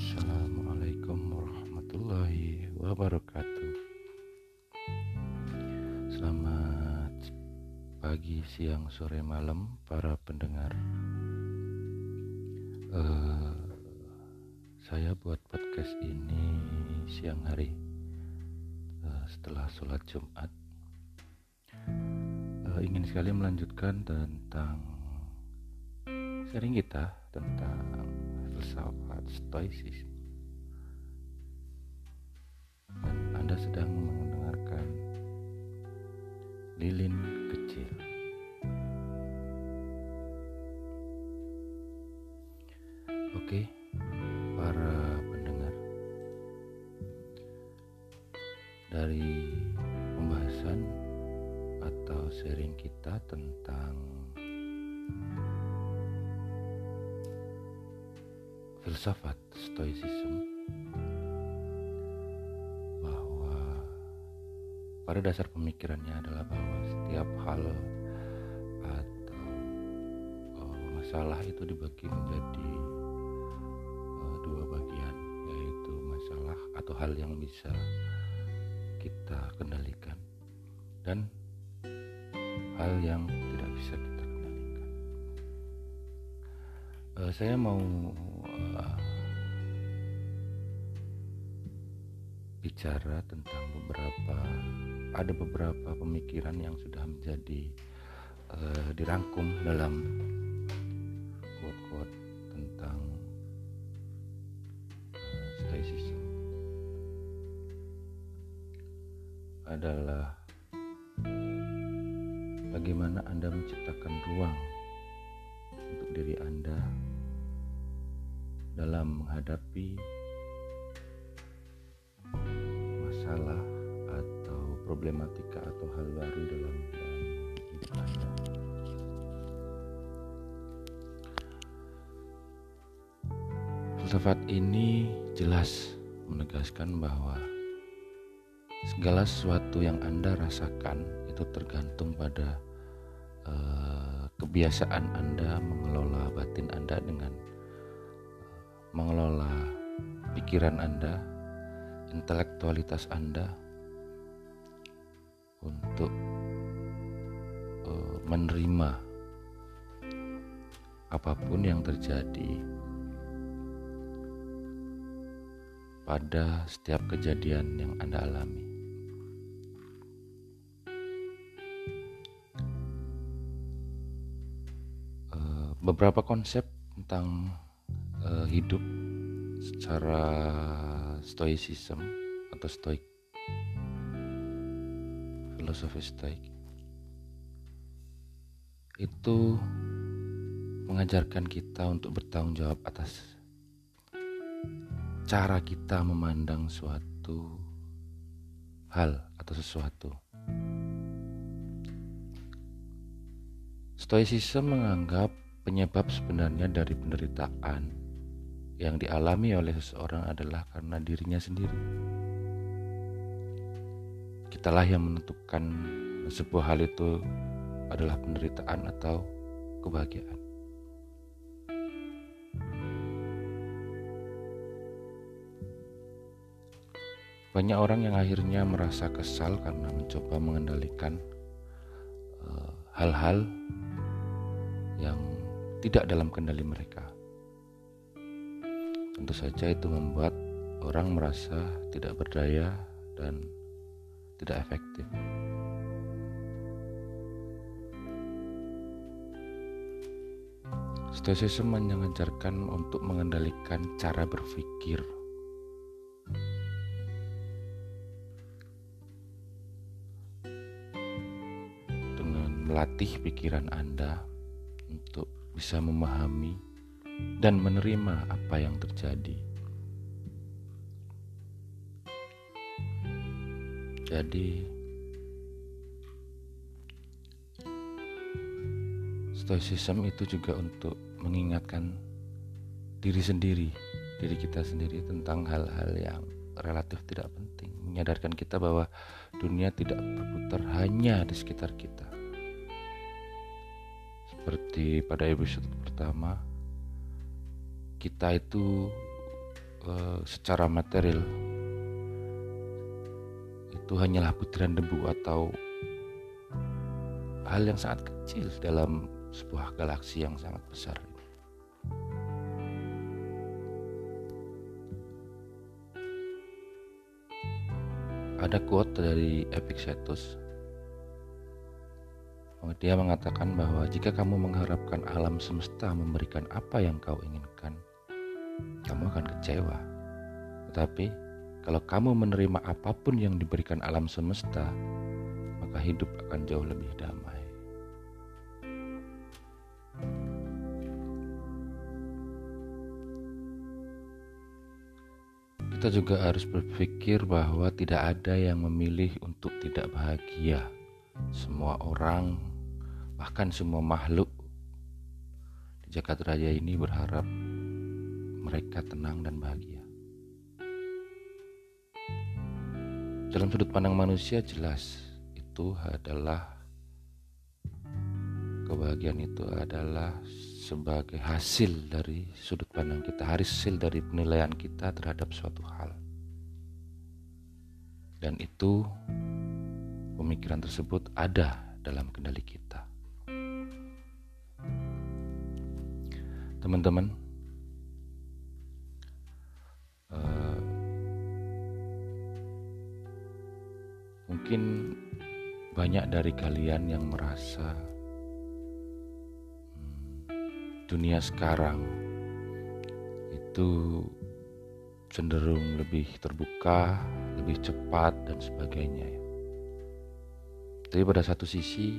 Assalamualaikum warahmatullahi wabarakatuh. Selamat pagi, siang, sore, malam, para pendengar. Uh, saya buat podcast ini siang hari uh, setelah sholat Jumat. Uh, ingin sekali melanjutkan tentang sharing kita tentang filsafat stoicism dan Anda sedang mendengarkan lilin kecil. Oke para pendengar. Dari pembahasan atau sharing kita tentang filsafat stoicism bahwa pada dasar pemikirannya adalah bahwa setiap hal atau uh, masalah itu dibagi menjadi uh, dua bagian yaitu masalah atau hal yang bisa kita kendalikan dan hal yang tidak bisa kita kendalikan. Uh, saya mau bicara tentang beberapa ada beberapa pemikiran yang sudah menjadi uh, dirangkum dalam quote-quote tentang uh, stoicism. Adalah bagaimana Anda menciptakan ruang untuk diri Anda dalam menghadapi masalah atau problematika atau hal baru dalam hidup Anda. Filsafat ini jelas menegaskan bahwa segala sesuatu yang Anda rasakan itu tergantung pada uh, kebiasaan Anda mengelola batin Anda dengan mengelola pikiran Anda, intelektualitas Anda untuk uh, menerima apa pun yang terjadi pada setiap kejadian yang Anda alami. Uh, beberapa konsep tentang uh, hidup secara stoicism atau stoik. Filosofi stoik. Itu mengajarkan kita untuk bertanggung jawab atas cara kita memandang suatu hal atau sesuatu. Stoicism menganggap penyebab sebenarnya dari penderitaan yang dialami oleh seseorang adalah karena dirinya sendiri. Kitalah yang menentukan sebuah hal itu adalah penderitaan atau kebahagiaan. Banyak orang yang akhirnya merasa kesal karena mencoba mengendalikan eh, hal-hal uh, yang tidak dalam kendali mereka. Tentu saja itu membuat orang merasa tidak berdaya dan tidak efektif. Stoicism mengajarkan untuk mengendalikan cara berpikir. Dengan melatih pikiran Anda untuk bisa memahami dan menerima apa yang terjadi. Jadi, stoicism itu juga untuk mengingatkan diri sendiri, diri kita sendiri tentang hal-hal yang relatif tidak penting, menyadarkan kita bahwa dunia tidak berputar hanya di sekitar kita. Seperti pada episode pertama, kita itu uh, secara material itu hanyalah butiran debu atau hal yang sangat kecil dalam sebuah galaksi yang sangat besar. Ada quote dari Epictetus. Dia mengatakan bahwa jika kamu mengharapkan alam semesta memberikan apa yang kau inginkan, kamu akan kecewa. Tetapi kalau kamu menerima apa pun yang diberikan alam semesta, maka hidup akan jauh lebih damai. Kita juga harus berpikir bahwa tidak ada yang memilih untuk tidak bahagia. Semua orang, bahkan semua makhluk di Jakarta Raya ini berharap mereka tenang dan bahagia. Dalam sudut pandang manusia jelas itu adalah kebahagiaan itu adalah sebagai hasil dari sudut pandang kita, hasil dari penilaian kita terhadap suatu hal. Dan itu pemikiran tersebut ada dalam kendali kita. Teman-teman, mungkin banyak dari kalian yang merasa dunia sekarang itu cenderung lebih terbuka, lebih cepat dan sebagainya ya. Tapi pada satu sisi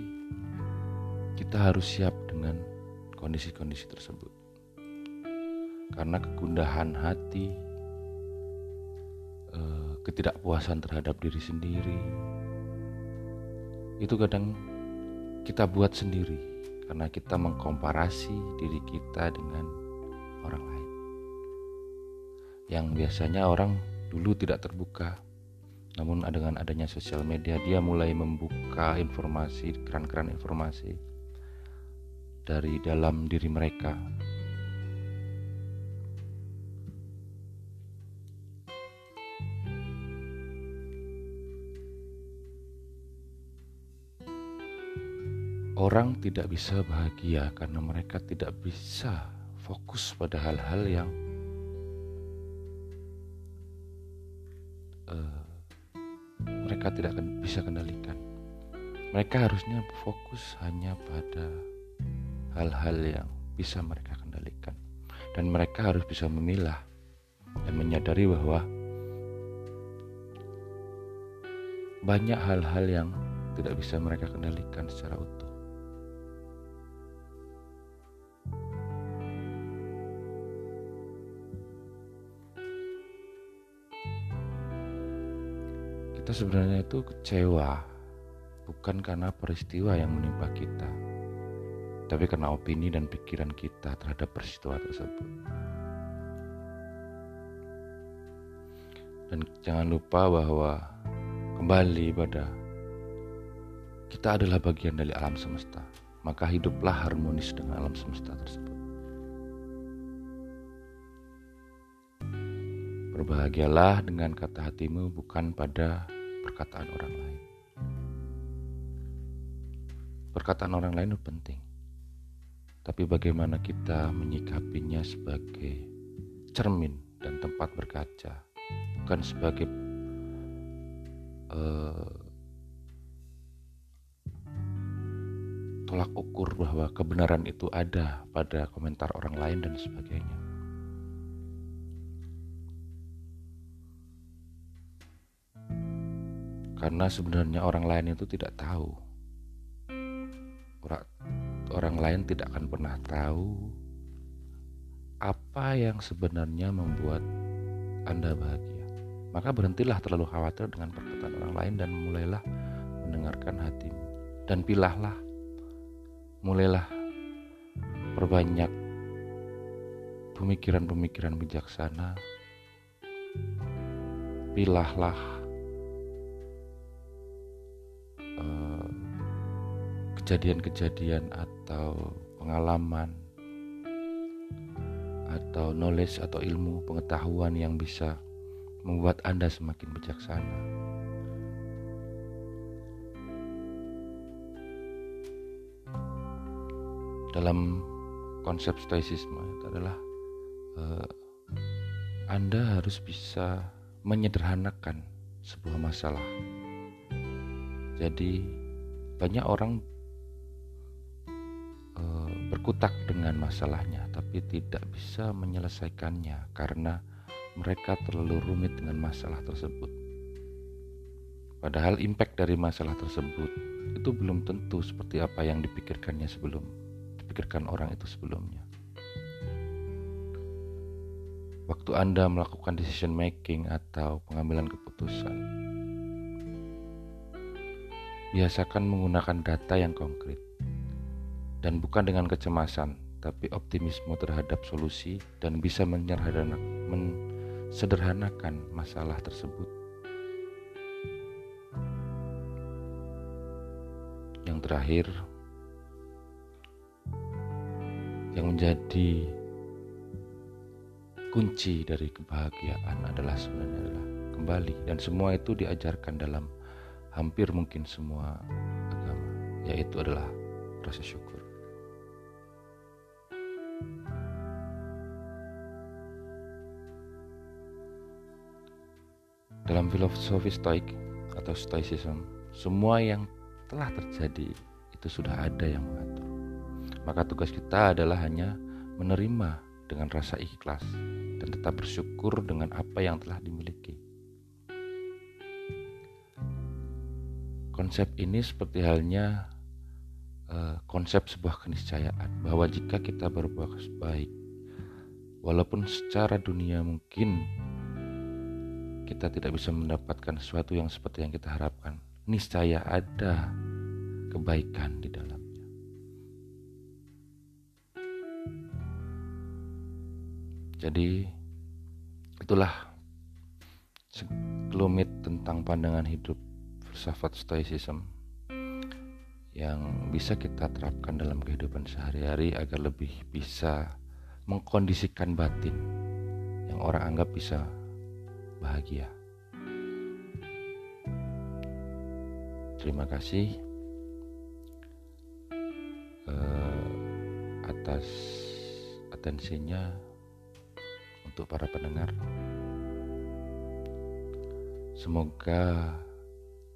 kita harus siap dengan kondisi-kondisi tersebut. Karena kegundahan hati, eh, ketidakpuasan terhadap diri sendiri, itu kadang kita buat sendiri karena kita mengkomparasi diri kita dengan orang lain. Yang biasanya orang dulu tidak terbuka, namun dengan adanya sosial media dia mulai membuka informasi, keran-keran informasi dari dalam diri mereka Orang tidak bisa bahagia karena mereka tidak bisa fokus pada hal-hal yang uh, mereka tidak bisa kendalikan. Mereka harusnya fokus hanya pada hal-hal yang bisa mereka kendalikan, dan mereka harus bisa memilah dan menyadari bahwa banyak hal-hal yang tidak bisa mereka kendalikan secara utuh. Kita sebenarnya itu kecewa bukan karena peristiwa yang menimpa kita, tapi karena opini dan pikiran kita terhadap peristiwa tersebut. Dan jangan lupa bahwa kembali pada kita adalah bagian dari alam semesta, maka hiduplah harmonis dengan alam semesta tersebut. Berbahagialah dengan kata hatimu bukan pada perkataan orang lain. Perkataan orang lain itu penting. Tapi bagaimana kita menyikapinya sebagai cermin dan tempat berkaca, bukan sebagai uh, tolak ukur bahwa kebenaran itu ada pada komentar orang lain dan sebagainya. Karena sebenarnya orang lain itu tidak tahu. Orang, orang lain tidak akan pernah tahu apa yang sebenarnya membuat Anda bahagia. Maka berhentilah terlalu khawatir dengan perkataan orang lain dan mulailah mendengarkan hatimu. Dan pilahlah, mulailah perbanyak pemikiran-pemikiran bijaksana. Pilahlah kejadian-kejadian atau pengalaman atau knowledge atau ilmu pengetahuan yang bisa membuat Anda semakin bijaksana. Dalam konsep stoicisme itu adalah uh, Anda harus bisa menyederhanakan sebuah masalah. Jadi banyak orang berkutak dengan masalahnya tapi tidak bisa menyelesaikannya karena mereka terlalu rumit dengan masalah tersebut. Padahal impact dari masalah tersebut itu belum tentu seperti apa yang dipikirkannya sebelum dipikirkan orang itu sebelumnya. Waktu Anda melakukan decision making atau pengambilan keputusan, biasakan menggunakan data yang konkret dan bukan dengan kecemasan, tapi optimisme terhadap solusi dan bisa menyederhanakan masalah tersebut. Yang terakhir, yang menjadi kunci dari kebahagiaan adalah sebenarnya adalah kembali dan semua itu diajarkan dalam hampir mungkin semua agama yaitu adalah rasa syukur. Dalam filosofi stoik atau stoicism, semua yang telah terjadi itu sudah ada yang mengatur. Maka tugas kita adalah hanya menerima dengan rasa ikhlas dan tetap bersyukur dengan apa yang telah dimiliki. Konsep ini seperti halnya uh, konsep sebuah keniscayaan bahwa jika kita berbuat baik, walaupun secara dunia mungkin kita tidak bisa mendapatkan sesuatu yang seperti yang kita harapkan, niscaya ada kebaikan di dalamnya. Jadi itulah sekelumit tentang pandangan hidup filsafat stoicism yang bisa kita terapkan dalam kehidupan sehari-hari agar lebih bisa mengkondisikan batin yang orang anggap bisa bahagia. Terima kasih uh, atas atensinya untuk para pendengar. Semoga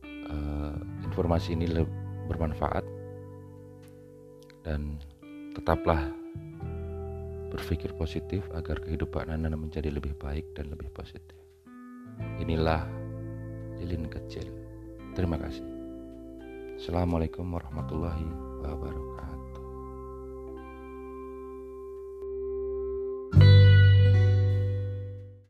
uh, informasi ini bermanfaat dan tetaplah berpikir positif agar kehidupan Anda menjadi lebih baik dan lebih positif. Inilah lilin kecil. Terima kasih. Assalamualaikum warahmatullahi wabarakatuh.